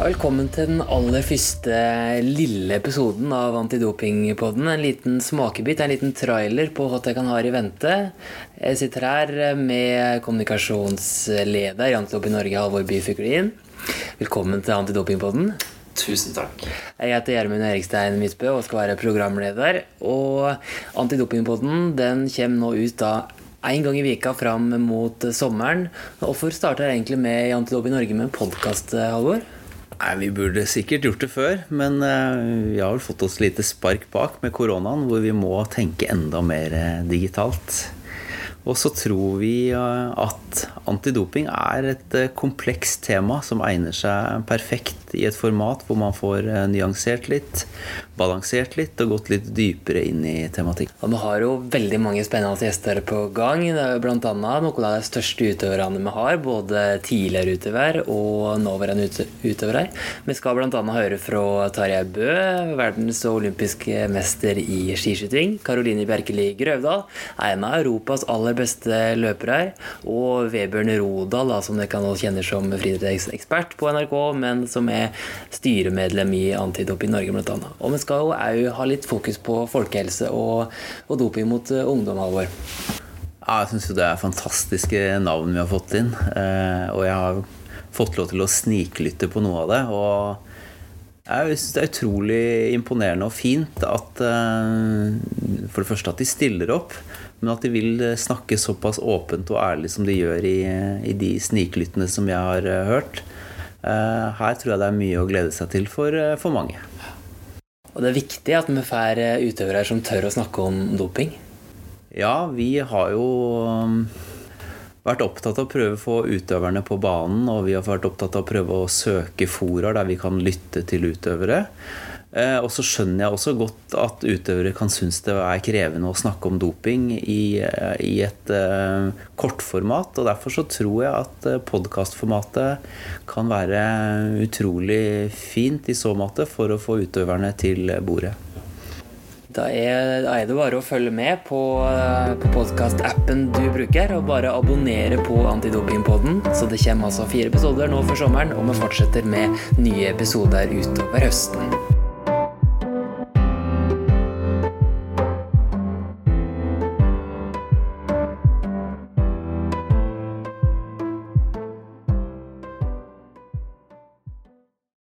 velkommen til den aller første lille episoden av Antidopingpodden. En liten smakebit, en liten trailer på hva jeg kan ha i vente. Jeg sitter her med kommunikasjonsleder i Antidoping Norge, Halvor Byfuglin. Velkommen til Antidopingpodden. Tusen takk. Jeg heter Gjermund Erikstein Midtbø og skal være programleder. Og Antidopingpodden den kommer nå ut da én gang i vika fram mot sommeren. Hvorfor starter jeg egentlig med i Antidoping Norge med en podkast, Halvor? Nei, Vi burde sikkert gjort det før, men uh, vi har vel fått oss lite spark bak med koronaen, hvor vi må tenke enda mer uh, digitalt. Og så tror vi uh, at antidoping er et komplekst tema som egner seg perfekt i et format hvor man får nyansert litt, balansert litt og gått litt dypere inn i tematikk. Og vi har jo veldig mange spennende gjester på gang. Det er jo annet noen av de største utøverne vi har, både tidligere utøver og nåværende utøvere. Vi skal bl.a. høre fra Tarjei Bø, verdens og olympiske mester i skiskyting. Karoline Bjerkeli Grøvdal, en av Europas aller beste løpere. Og Vebjørn Rodal, da, som dere kan kjenne som friidrettsekspert på NRK, men som er styremedlem i Antidoping Norge, annet. Og vi skal òg ha litt fokus på folkehelse og, og doping mot ungdom, Halvor. Ja, jeg syns jo det er fantastiske navn vi har fått inn. Eh, og jeg har fått lov til å sniklytte på noe av det. Og jeg syns det er utrolig imponerende og fint at eh, For det første at de stiller opp, men at de vil snakke såpass åpent og ærlig som de gjør i, i de sniklyttene som jeg har hørt. Eh, her tror jeg det er mye å glede seg til for, for mange. Og det er viktig at vi får utøvere som tør å snakke om doping. Ja, vi har jo um, vært opptatt av å prøve å få utøverne på banen, og vi har vært opptatt av å prøve å søke fora der vi kan lytte til utøvere. Og så skjønner jeg også godt at utøvere kan synes det er krevende å snakke om doping i, i et uh, kortformat. Og derfor så tror jeg at podkastformatet kan være utrolig fint i så måte for å få utøverne til bordet. Da er, da er, det bare å følge med på, på podkastappen du bruker, og bare abonnere på Antidopingpodden. Så det kommer altså fire episoder nå for sommeren, og vi fortsetter med nye episoder utover høsten.